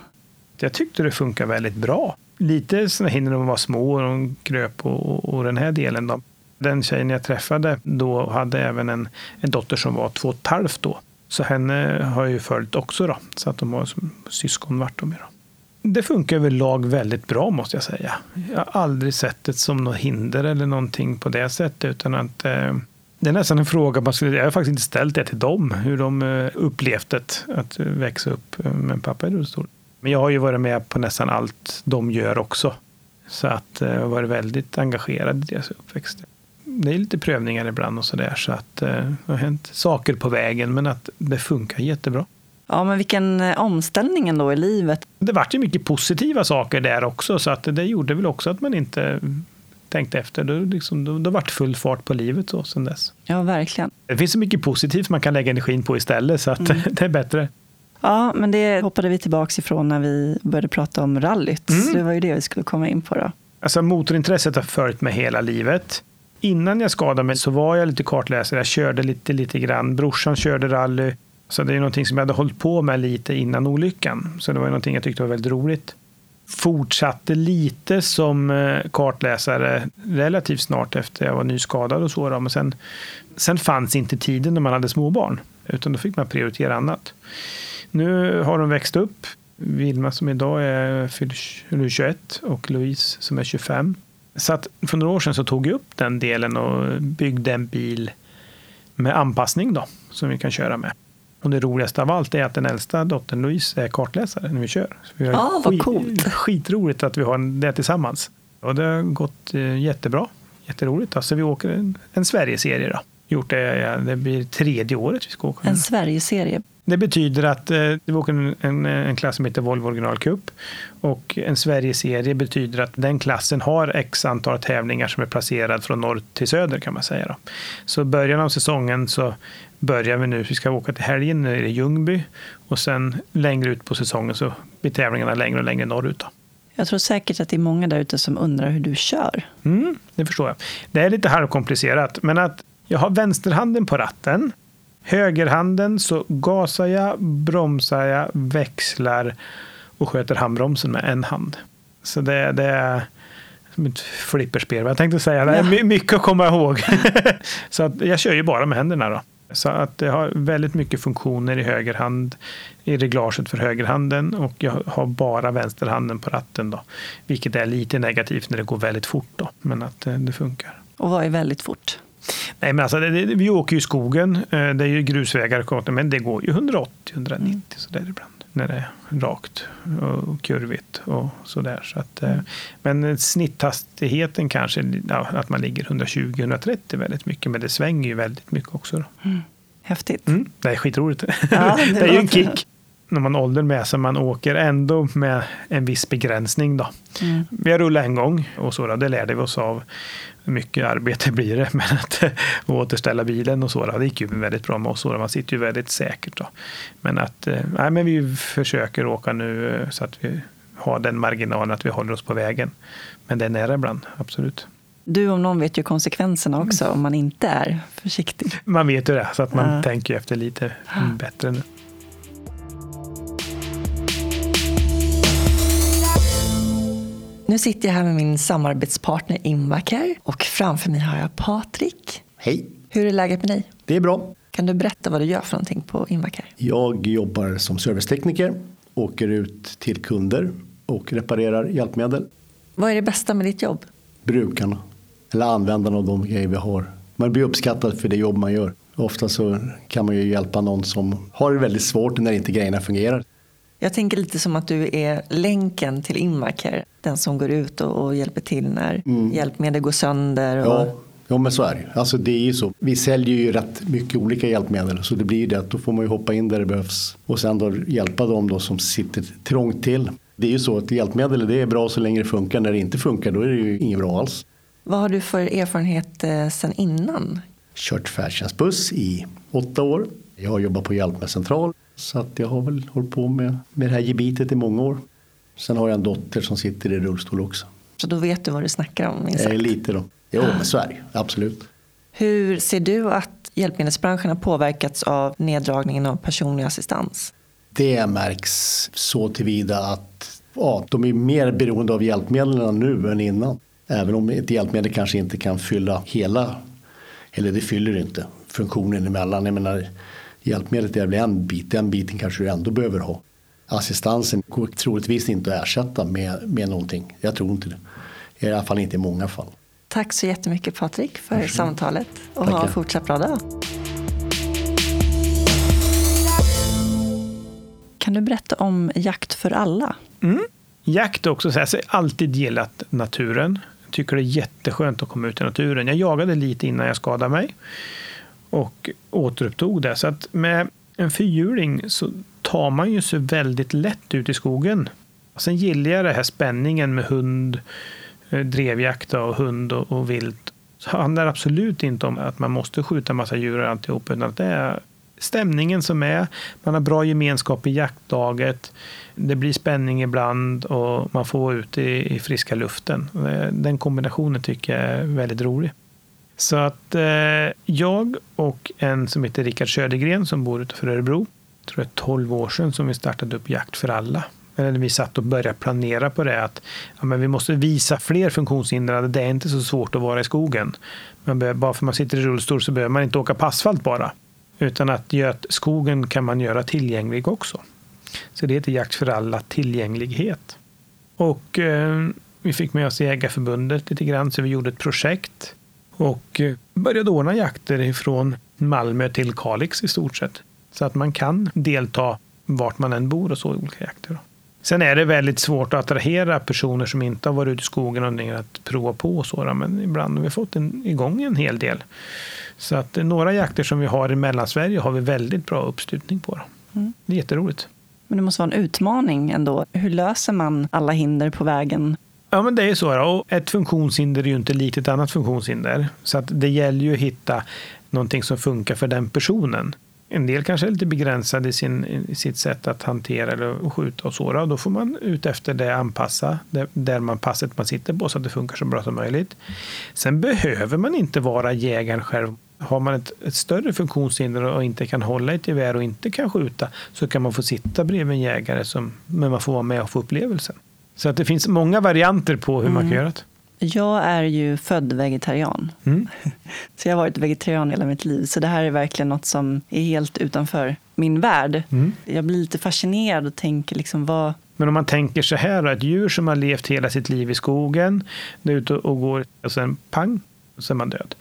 Speaker 2: Jag tyckte det funkade väldigt bra. Lite sådana hinder när de var små och de kröp och, och, den här delen. Då. Den tjejen jag träffade då hade även en, en dotter som var två och ett halvt då. Så henne har jag ju följt också då. Så att de har som syskon vart de då. Det funkar överlag väldigt bra måste jag säga. Jag har aldrig sett det som något hinder eller någonting på det sättet. Utan att, eh, det är nästan en fråga man skulle, jag har faktiskt inte ställt det till dem, hur de eh, upplevt det att växa upp eh, med en pappa i rullstol. Men jag har ju varit med på nästan allt de gör också. Så att eh, jag har varit väldigt engagerad i deras uppväxt. Det är lite prövningar ibland och sådär. Så att eh, det har hänt saker på vägen, men att det funkar jättebra.
Speaker 1: Ja, men vilken eh, omställning ändå i livet.
Speaker 2: Det vart ju mycket positiva saker där också, så att det gjorde väl också att man inte tänkte efter. Då, liksom, då, då vart full fart på livet så, sen dess.
Speaker 1: Ja, verkligen.
Speaker 2: Det finns så mycket positivt man kan lägga energin på istället, så att mm. det är bättre.
Speaker 1: Ja, men det hoppade vi tillbaka ifrån när vi började prata om rallyt. Mm. Så det var ju det vi skulle komma in på då.
Speaker 2: Alltså motorintresset har följt mig hela livet. Innan jag skadade mig så var jag lite kartläsare. Jag körde lite, lite grann. Brorsan körde rally. Så det är någonting som jag hade hållit på med lite innan olyckan. Så det var någonting jag tyckte var väldigt roligt. Fortsatte lite som eh, kartläsare relativt snart efter jag var nyskadad och så. Då. Men sen, sen fanns inte tiden när man hade småbarn. Utan då fick man prioritera annat. Nu har de växt upp. Vilma som idag är 21 och Louise som är 25. Så att för några år sedan så tog jag upp den delen och byggde en bil med anpassning då, som vi kan köra med. Och det roligaste av allt är att den äldsta dottern Louise är kartläsare när vi kör. Så
Speaker 1: vi har ah, vad coolt.
Speaker 2: Skitroligt att vi har det tillsammans. Och det har gått eh, jättebra. Jätteroligt. Alltså vi åker en, en Sverigeserie då. Gjort det, det blir tredje året vi ska åka.
Speaker 1: En Sverigeserie?
Speaker 2: Det betyder att eh, vi åker en, en, en, klass som heter Volvo Original Cup. Och en Sverigeserie betyder att den klassen har x antal tävlingar som är placerad från norr till söder kan man säga. Då. Så början av säsongen så börjar vi nu, vi ska åka till helgen nere i Ljungby och sen längre ut på säsongen så blir tävlingarna längre och längre norrut. Då.
Speaker 1: Jag tror säkert att det är många där ute som undrar hur du kör.
Speaker 2: Mm, det förstår jag. Det är lite halvkomplicerat, men att jag har vänsterhanden på ratten högerhanden så gasar jag, bromsar jag, växlar och sköter handbromsen med en hand. Så det, det är som ett flipperspel. Jag tänkte säga, det är mycket att komma ihåg. så att jag kör ju bara med händerna då. Så att det har väldigt mycket funktioner i högerhand, i reglaget för högerhanden och jag har bara vänsterhanden på ratten då. Vilket är lite negativt när det går väldigt fort då, men att det, det funkar.
Speaker 1: Och vad är väldigt fort?
Speaker 2: Nej, men alltså, det, det, vi åker ju i skogen. Eh, det är ju grusvägar, men det går ju 180-190 mm. så där ibland. När det är rakt och kurvigt och sådär. Så att, mm. Men snitthastigheten kanske, ja, att man ligger 120-130 väldigt mycket. Men det svänger ju väldigt mycket också.
Speaker 1: Mm. Häftigt.
Speaker 2: Mm, det är skitroligt. Ja, det, det är ju en kick när man ålder med sig. Man åker ändå med en viss begränsning. Då. Mm. Vi har rullat en gång och så, det lärde vi oss av mycket arbete blir det. Men att återställa bilen och så, det gick ju väldigt bra med oss. Man sitter ju väldigt säkert. Då. Men att eh, nej, men vi försöker åka nu eh, så att vi har den marginalen att vi håller oss på vägen. Men det är nära ibland, absolut.
Speaker 1: Du om någon vet ju konsekvenserna också om man inte är försiktig.
Speaker 2: Man vet ju det, så att man ja. tänker efter lite bättre nu.
Speaker 1: Nu sitter jag här med min samarbetspartner Invacare och framför mig har jag Patrik.
Speaker 3: Hej.
Speaker 1: Hur är läget med dig?
Speaker 3: Det är bra.
Speaker 1: Kan du berätta vad du gör för någonting på Invacare?
Speaker 3: Jag jobbar som servicetekniker, åker ut till kunder och reparerar hjälpmedel.
Speaker 1: Vad är det bästa med ditt jobb?
Speaker 3: Brukarna, eller användarna av de grejer vi har. Man blir uppskattad för det jobb man gör. Ofta så kan man ju hjälpa någon som har det väldigt svårt när inte grejerna fungerar.
Speaker 1: Jag tänker lite som att du är länken till Inmacare. Den som går ut och, och hjälper till när mm. hjälpmedel går sönder. Och...
Speaker 3: Ja. Ja men så är det Alltså det är ju så. Vi säljer ju rätt mycket olika hjälpmedel så det blir ju det att då får man ju hoppa in där det behövs och sen då hjälpa dem då som sitter trångt till. Det är ju så att hjälpmedel det är bra så länge det funkar. När det inte funkar då är det ju inget bra alls.
Speaker 1: Vad har du för erfarenhet eh, sen innan?
Speaker 3: Kört färdtjänstbuss i åtta år. Jag har jobbat på hjälpmedelscentral så att jag har väl hållit på med, med det här gebitet i många år. Sen har jag en dotter som sitter i rullstol också.
Speaker 1: Så då vet du vad du snackar om?
Speaker 3: Eh, lite då. Jo, men så är det absolut.
Speaker 1: Hur ser du att hjälpmedelsbranschen har påverkats av neddragningen av personlig assistans?
Speaker 3: Det märks så tillvida att ja, de är mer beroende av hjälpmedlen nu än innan. Även om ett hjälpmedel kanske inte kan fylla hela, eller det fyller inte funktionen emellan. Jag menar, hjälpmedlet är väl en bit, den biten kanske du ändå behöver ha. Assistansen går troligtvis inte att ersätta med, med någonting. Jag tror inte det. I alla fall inte i många fall.
Speaker 1: Tack så jättemycket Patrik för Varsågod. samtalet och Tackar. ha en fortsatt bra dag. Kan du berätta om Jakt för alla?
Speaker 2: Mm. Jakt också, så jag har alltid gillat naturen. Jag tycker det är jätteskönt att komma ut i naturen. Jag jagade lite innan jag skadade mig och återupptog det. Så att med en fyrhjuling så tar man ju sig väldigt lätt ut i skogen. Sen gillar jag den här spänningen med hund, eh, drevjakt och hund och, och vilt. Så det handlar absolut inte om att man måste skjuta massa djur och alltihop, utan att det är stämningen som är. Man har bra gemenskap i jaktlaget. Det blir spänning ibland och man får vara ute i, i friska luften. Eh, den kombinationen tycker jag är väldigt rolig. Så att eh, jag och en som heter Rickard Södergren som bor utanför Örebro, tror det är 12 år sedan som vi startade upp Jakt för alla. Eller vi satt och började planera på det att ja, men vi måste visa fler funktionshindrade. Det är inte så svårt att vara i skogen. Men bara för att man sitter i rullstol så behöver man inte åka på asfalt bara. Utan att skogen kan man göra tillgänglig också. Så det heter Jakt för alla tillgänglighet. Och eh, vi fick med oss Jägarförbundet lite grann, så vi gjorde ett projekt och eh, började ordna jakter ifrån Malmö till Kalix i stort sett. Så att man kan delta vart man än bor och så i olika jakter. Sen är det väldigt svårt att attrahera personer som inte har varit ute i skogen och att prova på och så. Men ibland har vi fått en, igång en hel del. Så att några jakter som vi har i Mellansverige har vi väldigt bra uppslutning på. Mm. Det är jätteroligt.
Speaker 1: Men det måste vara en utmaning ändå. Hur löser man alla hinder på vägen?
Speaker 2: Ja, men det är så. Och ett funktionshinder är ju inte likt ett annat funktionshinder. Så att det gäller ju att hitta någonting som funkar för den personen. En del kanske är lite begränsade i, sin, i sitt sätt att hantera eller skjuta och såra. Då får man ut efter det anpassa det, där man passet man sitter på så att det funkar så bra som möjligt. Sen behöver man inte vara jägaren själv. Har man ett, ett större funktionshinder och inte kan hålla ett gevär och inte kan skjuta så kan man få sitta bredvid en jägare som, men man får vara med och få upplevelsen. Så att det finns många varianter på hur mm. man kan göra det.
Speaker 1: Jag är ju född vegetarian. Mm. Så jag har varit vegetarian hela mitt liv. Så det här är verkligen något som är helt utanför min värld. Mm. Jag blir lite fascinerad och tänker liksom vad...
Speaker 2: Men om man tänker så här, ett djur som har levt hela sitt liv i skogen, är ute och går och sen pang, så är man död.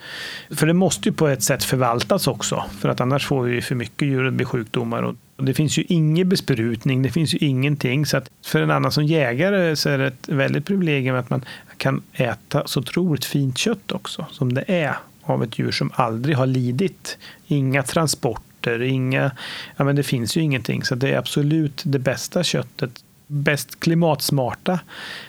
Speaker 2: För det måste ju på ett sätt förvaltas också, för att annars får vi för mycket djur och blir sjukdomar. Och det finns ju ingen besprutning, det finns ju ingenting. Så att för en annan som jägare så är det ett väldigt privilegium att man kan äta så otroligt fint kött också, som det är av ett djur som aldrig har lidit. Inga transporter, inga, ja men det finns ju ingenting. Så det är absolut det bästa köttet, bäst klimatsmarta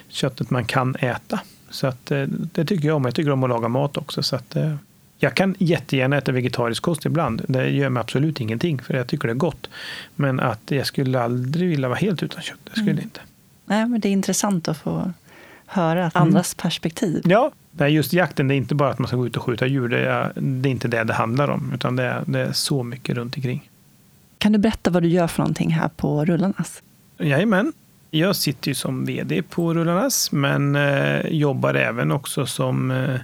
Speaker 2: köttet man kan äta. Så att, eh, det tycker jag om. Jag tycker om att laga mat också. Så att, eh, jag kan jättegärna äta vegetarisk kost ibland. Det gör mig absolut ingenting, för jag tycker det är gott. Men att jag skulle aldrig vilja vara helt utan kött. Det skulle mm. inte.
Speaker 1: Nej, men det är intressant att få höra mm. andras perspektiv.
Speaker 2: Ja, det just jakten, det är inte bara att man ska gå ut och skjuta djur. Det är, det är inte det det handlar om, utan det är, det är så mycket runt omkring.
Speaker 1: Kan du berätta vad du gör för någonting här på Rullarnas?
Speaker 2: Jajamän. Jag sitter ju som vd på Rullarnas, men eh, jobbar även också som eh,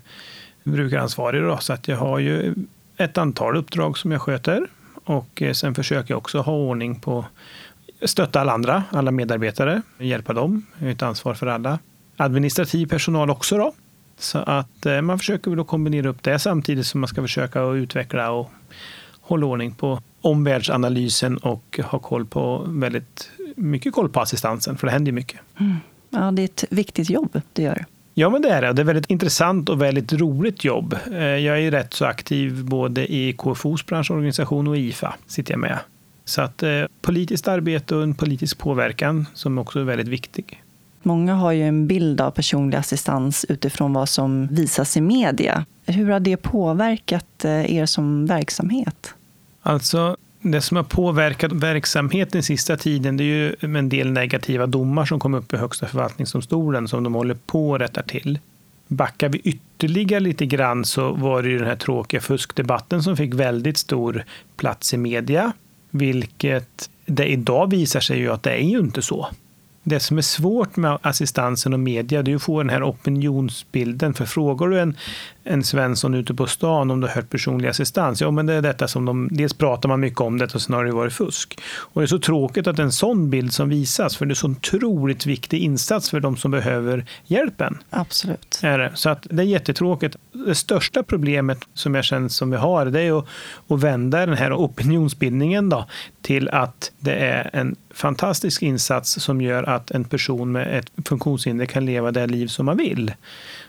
Speaker 2: brukaransvarig. Då, så att jag har ju ett antal uppdrag som jag sköter. Och eh, sen försöker jag också ha ordning på stötta alla andra, alla medarbetare, hjälpa dem. Jag har ett ansvar för alla. Administrativ personal också då. Så att eh, man försöker väl kombinera upp det samtidigt som man ska försöka utveckla och hålla ordning på omvärldsanalysen och ha koll på väldigt mycket koll på assistansen, för det händer ju mycket.
Speaker 1: Mm. Ja, det är ett viktigt jobb du gör.
Speaker 2: Ja, men det är det. Det är väldigt intressant och väldigt roligt jobb. Eh, jag är rätt så aktiv både i KFOs branschorganisation och IFA sitter jag med. Så att eh, politiskt arbete och en politisk påverkan som också är väldigt viktig.
Speaker 1: Många har ju en bild av personlig assistans utifrån vad som visas i media. Hur har det påverkat eh, er som verksamhet?
Speaker 2: Alltså, det som har påverkat verksamheten sista tiden det är ju en del negativa domar som kom upp i Högsta förvaltningsdomstolen som de håller på att rätta till. Backar vi ytterligare lite grann så var det ju den här tråkiga fuskdebatten som fick väldigt stor plats i media. Vilket det idag visar sig ju att det är ju inte så det som är svårt med assistansen och media, det är att få den här opinionsbilden. För frågar du en, en Svensson ute på stan om du har hört personlig assistans, ja men det är detta som de, dels pratar man mycket om det och sen har det varit fusk. Och det är så tråkigt att en sån bild som visas, för det är så otroligt viktig insats för de som behöver hjälpen.
Speaker 1: Absolut.
Speaker 2: Är det. Så att det är jättetråkigt. Det största problemet som jag känner som vi har, det är att, att vända den här opinionsbildningen då, till att det är en fantastisk insats som gör att en person med ett funktionshinder kan leva det liv som man vill.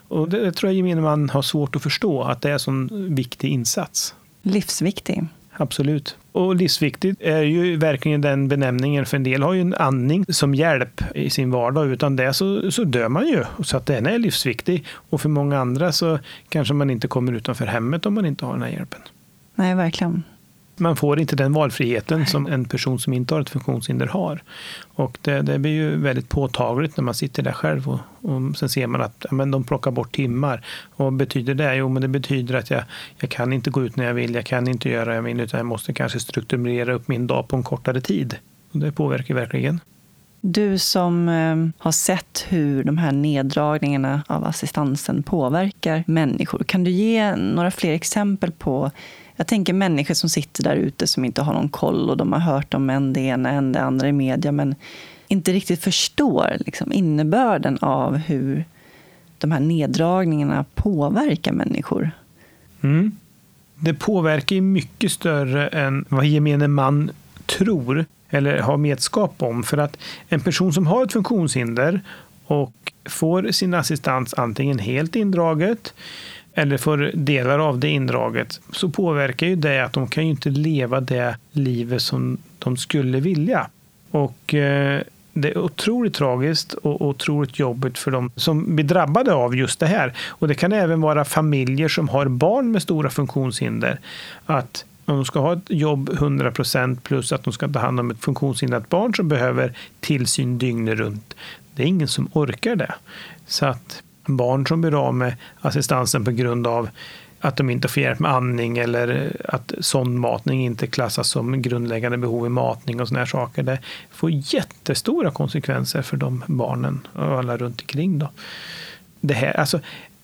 Speaker 2: Och det tror jag gemene man har svårt att förstå, att det är en sån viktig insats.
Speaker 1: Livsviktig.
Speaker 2: Absolut. Och livsviktigt är ju verkligen den benämningen, för en del har ju en andning som hjälp i sin vardag. Utan det så, så dör man ju. Så att den är livsviktig. Och för många andra så kanske man inte kommer utanför hemmet om man inte har den här hjälpen.
Speaker 1: Nej, verkligen
Speaker 2: man får inte den valfriheten som en person som inte har ett funktionshinder har. Och det, det blir ju väldigt påtagligt när man sitter där själv och, och sen ser man att men de plockar bort timmar. Och vad betyder det? Jo, men det betyder att jag, jag kan inte gå ut när jag vill, jag kan inte göra vad jag vill, utan jag måste kanske strukturera upp min dag på en kortare tid. Och det påverkar verkligen.
Speaker 1: Du som eh, har sett hur de här neddragningarna av assistansen påverkar människor, kan du ge några fler exempel på jag tänker människor som sitter där ute som inte har någon koll och de har hört om en det ena än det andra i media men inte riktigt förstår liksom, innebörden av hur de här neddragningarna påverkar människor.
Speaker 2: Mm. Det påverkar ju mycket större än vad gemene man tror eller har medskap om. För att en person som har ett funktionshinder och får sin assistans antingen helt indraget eller får delar av det indraget, så påverkar ju det att de kan ju inte leva det livet som de skulle vilja. Och eh, det är otroligt tragiskt och otroligt jobbigt för dem som blir drabbade av just det här. Och det kan även vara familjer som har barn med stora funktionshinder. Att om de ska ha ett jobb 100% plus att de ska ta hand om ett funktionshindrat barn som behöver tillsyn dygnet runt. Det är ingen som orkar det. Så att barn som blir av med assistansen på grund av att de inte får hjälp med andning eller att sondmatning inte klassas som grundläggande behov i matning och sådana här saker. Det får jättestora konsekvenser för de barnen och alla runt omkring. Då. Det här, alltså,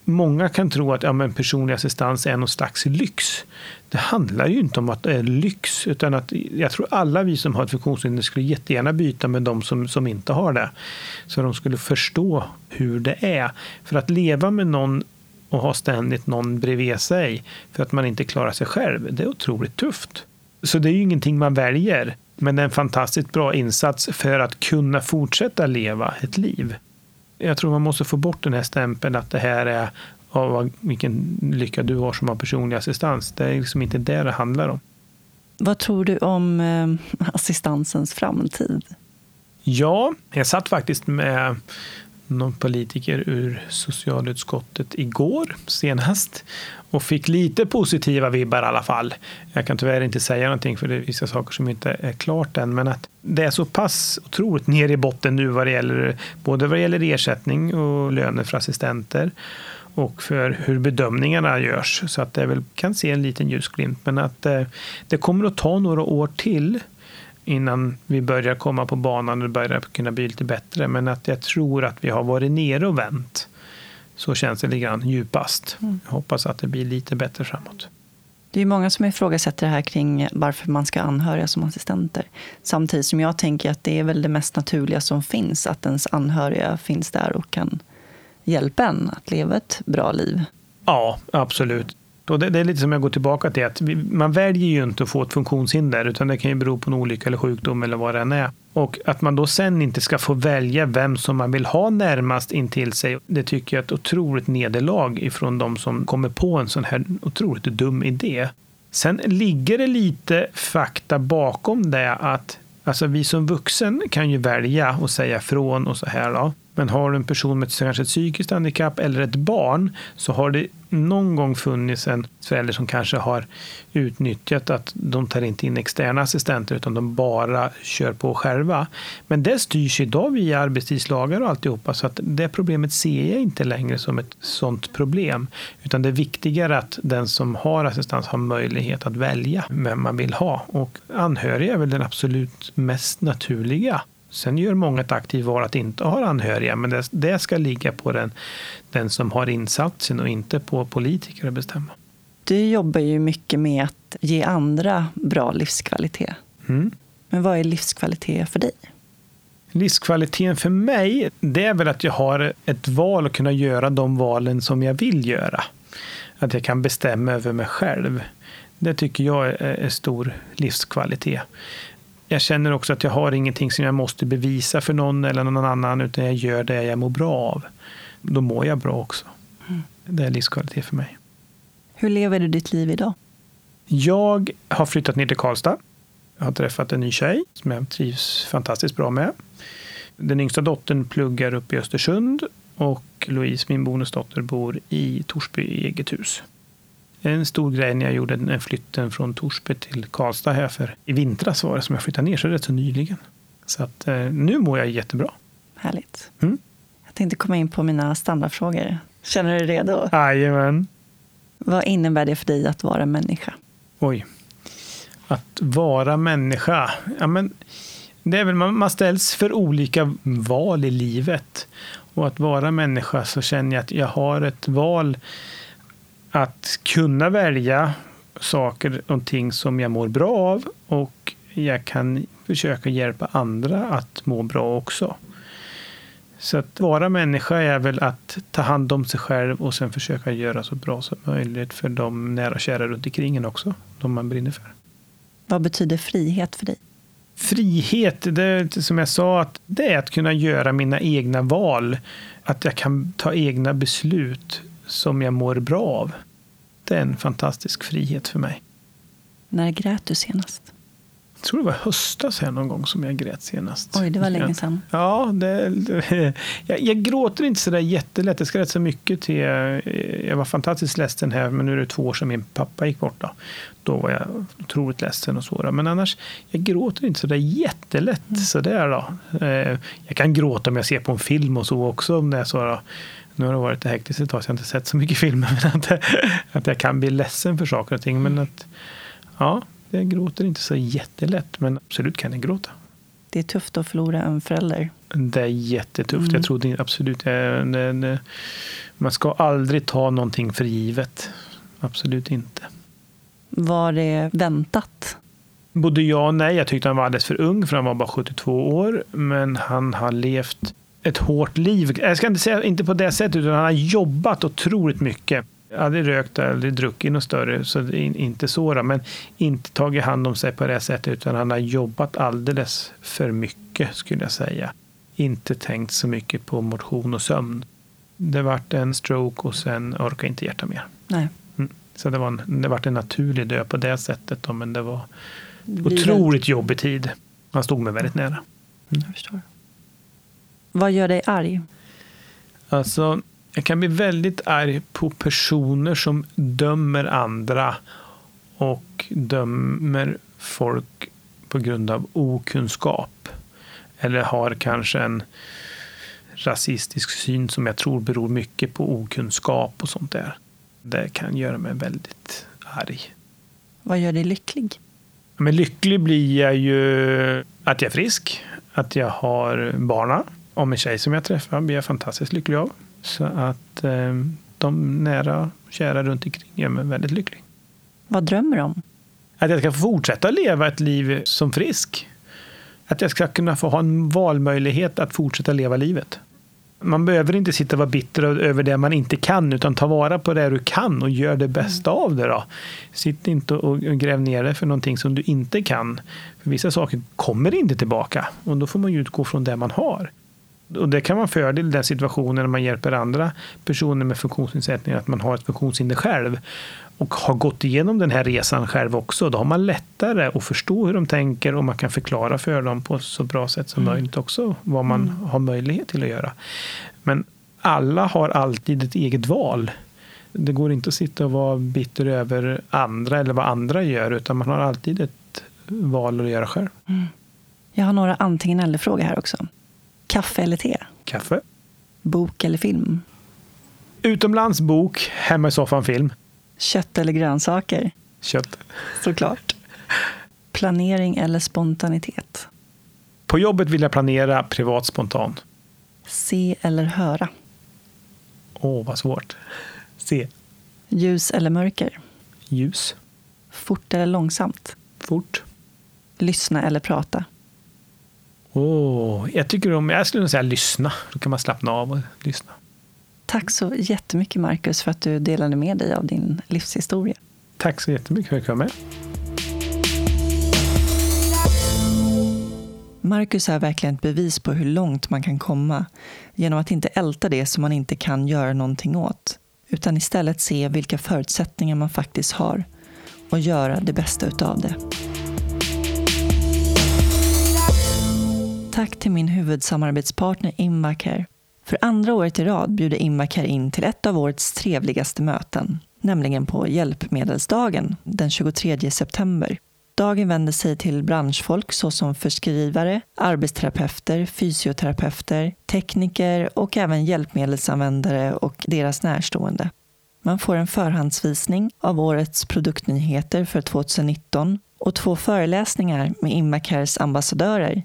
Speaker 2: många kan tro att ja, men personlig assistans är någon slags lyx. Det handlar ju inte om att det är lyx, utan att jag tror alla vi som har ett funktionshinder skulle jättegärna byta med de som, som inte har det. Så de skulle förstå hur det är. För att leva med någon och ha ständigt någon bredvid sig för att man inte klarar sig själv, det är otroligt tufft. Så det är ju ingenting man väljer, men det är en fantastiskt bra insats för att kunna fortsätta leva ett liv jag tror man måste få bort den här stämpeln att det här är oh, vilken lycka du har som har personlig assistans. Det är liksom inte det det handlar om.
Speaker 1: Vad tror du om eh, assistansens framtid?
Speaker 2: Ja, jag satt faktiskt med någon politiker ur socialutskottet igår senast och fick lite positiva vibbar i alla fall. Jag kan tyvärr inte säga någonting för det är vissa saker som inte är klart än, men att det är så pass otroligt ner i botten nu vad det gäller både vad det gäller ersättning och löner för assistenter och för hur bedömningarna görs. Så att det väl kan se en liten ljusglimt, men att det, eh, det kommer att ta några år till innan vi börjar komma på banan och börjar kunna bli lite bättre. Men att jag tror att vi har varit nere och vänt. Så känns det lite grann djupast. Mm. Jag hoppas att det blir lite bättre framåt.
Speaker 1: Det är många som ifrågasätter det här kring varför man ska anhöriga som assistenter. Samtidigt som jag tänker att det är väl det mest naturliga som finns, att ens anhöriga finns där och kan hjälpa en att leva ett bra liv.
Speaker 2: Ja, absolut. Och det, det, är lite som jag går tillbaka till, att vi, man väljer ju inte att få ett funktionshinder, utan det kan ju bero på en olycka eller sjukdom eller vad det än är. Och att man då sen inte ska få välja vem som man vill ha närmast intill sig, det tycker jag är ett otroligt nederlag ifrån de som kommer på en sån här otroligt dum idé. Sen ligger det lite fakta bakom det att alltså vi som vuxen kan ju välja och säga från och så här. Då. Men har du en person med kanske ett psykiskt handikapp eller ett barn så har det någon gång funnits en förälder som kanske har utnyttjat att de tar inte in externa assistenter utan de bara kör på själva. Men det styrs idag via arbetstidslagar och alltihopa så att det problemet ser jag inte längre som ett sådant problem. Utan det är viktigare att den som har assistans har möjlighet att välja vem man vill ha. Och anhöriga är väl den absolut mest naturliga Sen gör många ett aktivt val att inte ha anhöriga, men det, det ska ligga på den, den som har insatsen och inte på politiker att bestämma.
Speaker 1: Du jobbar ju mycket med att ge andra bra livskvalitet. Mm. Men vad är livskvalitet för dig?
Speaker 2: Livskvaliteten för mig, det är väl att jag har ett val att kunna göra de valen som jag vill göra. Att jag kan bestämma över mig själv. Det tycker jag är stor livskvalitet jag känner också att jag har ingenting som jag måste bevisa för någon eller någon annan, utan jag gör det jag mår bra av. Då mår jag bra också. Mm. Det är livskvalitet för mig.
Speaker 1: Hur lever du ditt liv idag?
Speaker 2: Jag har flyttat ner till Karlstad. Jag har träffat en ny tjej som jag trivs fantastiskt bra med. Den yngsta dottern pluggar uppe i Östersund och Louise, min bonusdotter, bor i Torsby i eget hus en stor grej när jag gjorde den flytten från Torsby till Karlstad här för i vintras var det som jag flyttade ner, så rätt så nyligen. Så att eh, nu mår jag jättebra.
Speaker 1: Härligt. Mm. Jag tänkte komma in på mina standardfrågor. Känner du dig redo?
Speaker 2: Jajamän.
Speaker 1: Vad innebär det för dig att vara människa?
Speaker 2: Oj. Att vara människa? Ja, men det är väl, man ställs för olika val i livet. Och att vara människa så känner jag att jag har ett val att kunna välja saker och ting som jag mår bra av och jag kan försöka hjälpa andra att må bra också. Så att vara människa är väl att ta hand om sig själv och sen försöka göra så bra som möjligt för de nära och kära runt omkring en också, de man brinner för.
Speaker 1: Vad betyder frihet för dig?
Speaker 2: Frihet, det, som jag sa, att det är att kunna göra mina egna val. Att jag kan ta egna beslut som jag mår bra av. Det är en fantastisk frihet för mig.
Speaker 1: När grät du senast?
Speaker 2: Jag tror det var höstas här någon gång som jag grät senast.
Speaker 1: Oj, det var länge sedan.
Speaker 2: Ja, det, det, jag, jag, gråter inte så där jättelätt. Det ska rätt så mycket till. Jag var fantastiskt ledsen här, men nu är det två år sedan min pappa gick bort. Då, då var jag otroligt ledsen och så. Men annars, jag gråter inte så där jättelätt. Mm. Så där då. Eh, jag kan gråta om jag ser på en film och så också. Om det är så då. Nu har det varit hektiskt ett tag så jag har inte sett så mycket filmer. Men att, att jag kan bli ledsen för saker och ting. Men mm. att, ja, jag gråter inte så jättelätt. Men absolut kan jag gråta.
Speaker 1: Det är tufft att förlora en förälder.
Speaker 2: Det är jättetufft. Mm. Jag trodde absolut Man ska aldrig ta någonting för givet. Absolut inte.
Speaker 1: Var det väntat?
Speaker 2: Både ja och nej. Jag tyckte han var alldeles för ung, för han var bara 72 år. Men han har levt ett hårt liv. Jag ska inte säga inte på det sättet, utan han har jobbat otroligt mycket. Aldrig rökt, aldrig druckit något större, så inte så. Men inte tagit hand om sig på det sättet, utan han har jobbat alldeles för mycket, skulle jag säga. Inte tänkt så mycket på motion och sömn. Det vart en stroke och sen orkade inte hjärta mer.
Speaker 1: Nej.
Speaker 2: Mm. Så det, var en, det vart en naturlig död på det sättet, då, men det var otroligt jobbig tid. Han stod mig väldigt nära. Mm.
Speaker 1: Jag förstår. Vad gör dig arg?
Speaker 2: Alltså, jag kan bli väldigt arg på personer som dömer andra och dömer folk på grund av okunskap. Eller har kanske en rasistisk syn som jag tror beror mycket på okunskap och sånt där. Det kan göra mig väldigt arg.
Speaker 1: Vad gör dig lycklig?
Speaker 2: Men lycklig blir jag ju att jag är frisk, att jag har barna, om en tjej som jag träffar blir jag fantastiskt lycklig av. Så att eh, de nära och kära runt omkring gör mig väldigt lycklig.
Speaker 1: Vad drömmer du om?
Speaker 2: Att jag ska få fortsätta leva ett liv som frisk. Att jag ska kunna få ha en valmöjlighet att fortsätta leva livet. Man behöver inte sitta och vara bitter över det man inte kan, utan ta vara på det du kan och gör det bästa av det. Då. Sitt inte och gräv ner dig för någonting som du inte kan. För vissa saker kommer inte tillbaka och då får man utgå från det man har. Och det kan vara en fördel i den situationen när man hjälper andra personer med funktionsnedsättningar, att man har ett funktionshinder själv och har gått igenom den här resan själv också, då har man lättare att förstå hur de tänker och man kan förklara för dem på så bra sätt som mm. möjligt också vad man mm. har möjlighet till att göra. Men alla har alltid ett eget val. Det går inte att sitta och vara bitter över andra eller vad andra gör, utan man har alltid ett val att göra själv. Mm.
Speaker 1: Jag har några antingen eller-frågor här också. Kaffe eller te?
Speaker 2: Kaffe.
Speaker 1: Bok eller film?
Speaker 2: Utomlands bok, hemma i soffan film.
Speaker 1: Kött eller grönsaker?
Speaker 2: Kött.
Speaker 1: Såklart. Planering eller spontanitet?
Speaker 2: På jobbet vill jag planera, privat spontan.
Speaker 1: Se eller höra?
Speaker 2: Åh, oh, vad svårt. Se.
Speaker 1: Ljus eller mörker?
Speaker 2: Ljus.
Speaker 1: Fort eller långsamt?
Speaker 2: Fort.
Speaker 1: Lyssna eller prata?
Speaker 2: Oh, jag tycker om, jag skulle säga lyssna. Då kan man slappna av och lyssna.
Speaker 1: Tack så jättemycket Marcus för att du delade med dig av din livshistoria.
Speaker 2: Tack så jättemycket för att jag kom med.
Speaker 1: Marcus är verkligen ett bevis på hur långt man kan komma genom att inte älta det som man inte kan göra någonting åt, utan istället se vilka förutsättningar man faktiskt har och göra det bästa utav det. Tack till min huvudsamarbetspartner Invacare för andra året i rad bjuder Invacare in till ett av årets trevligaste möten, nämligen på Hjälpmedelsdagen den 23 september. Dagen vänder sig till branschfolk såsom förskrivare, arbetsterapeuter, fysioterapeuter, tekniker och även hjälpmedelsanvändare och deras närstående. Man får en förhandsvisning av årets produktnyheter för 2019 och två föreläsningar med Immacares ambassadörer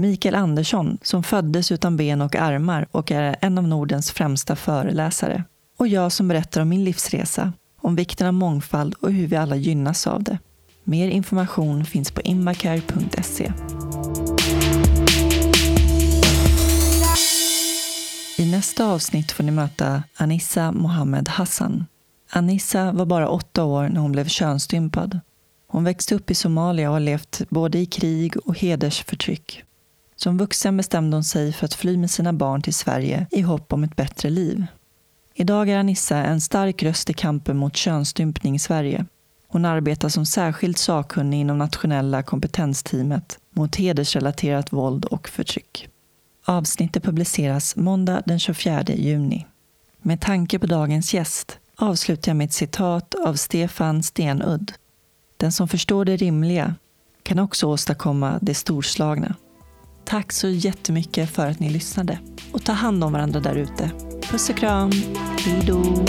Speaker 1: Mikael Andersson som föddes utan ben och armar och är en av Nordens främsta föreläsare. Och jag som berättar om min livsresa, om vikten av mångfald och hur vi alla gynnas av det. Mer information finns på immacare.se. I nästa avsnitt får ni möta Anissa Mohammed Hassan. Anissa var bara åtta år när hon blev könsstympad. Hon växte upp i Somalia och har levt både i krig och hedersförtryck. Som vuxen bestämde hon sig för att fly med sina barn till Sverige i hopp om ett bättre liv. Idag är Anissa en stark röst i kampen mot könsstympning i Sverige. Hon arbetar som särskilt sakkunnig inom nationella kompetensteamet mot hedersrelaterat våld och förtryck. Avsnittet publiceras måndag den 24 juni. Med tanke på dagens gäst avslutar jag med ett citat av Stefan Stenudd. Den som förstår det rimliga kan också åstadkomma det storslagna. Tack så jättemycket för att ni lyssnade. Och ta hand om varandra där ute. Puss och kram. Hej då.